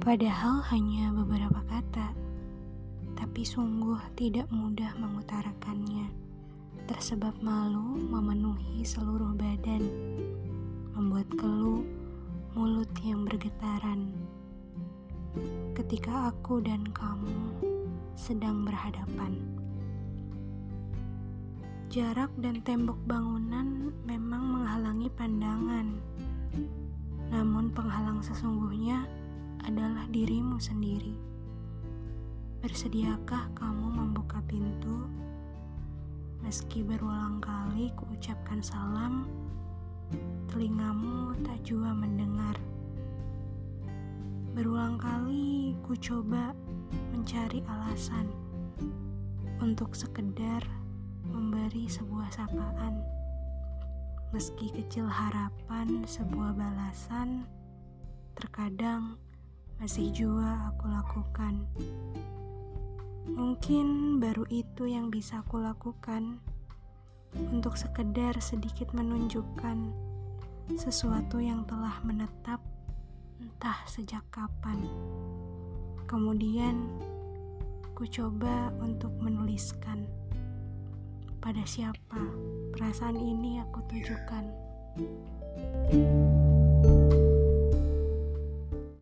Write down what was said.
Padahal hanya beberapa kata, tapi sungguh tidak mudah mengutarakannya. Tersebab malu memenuhi seluruh badan, membuat keluh mulut yang bergetaran. Ketika aku dan kamu sedang berhadapan, jarak dan tembok bangunan memang menghalangi pandangan, namun penghalang sesungguhnya adalah dirimu sendiri. Bersediakah kamu membuka pintu? Meski berulang kali kuucapkan salam, telingamu tak jua mendengar. Berulang kali ku coba mencari alasan untuk sekedar memberi sebuah sapaan. Meski kecil harapan sebuah balasan, terkadang masih jua aku lakukan. Mungkin baru itu yang bisa aku lakukan untuk sekedar sedikit menunjukkan sesuatu yang telah menetap entah sejak kapan. Kemudian ku coba untuk menuliskan pada siapa perasaan ini aku tujukan. thank you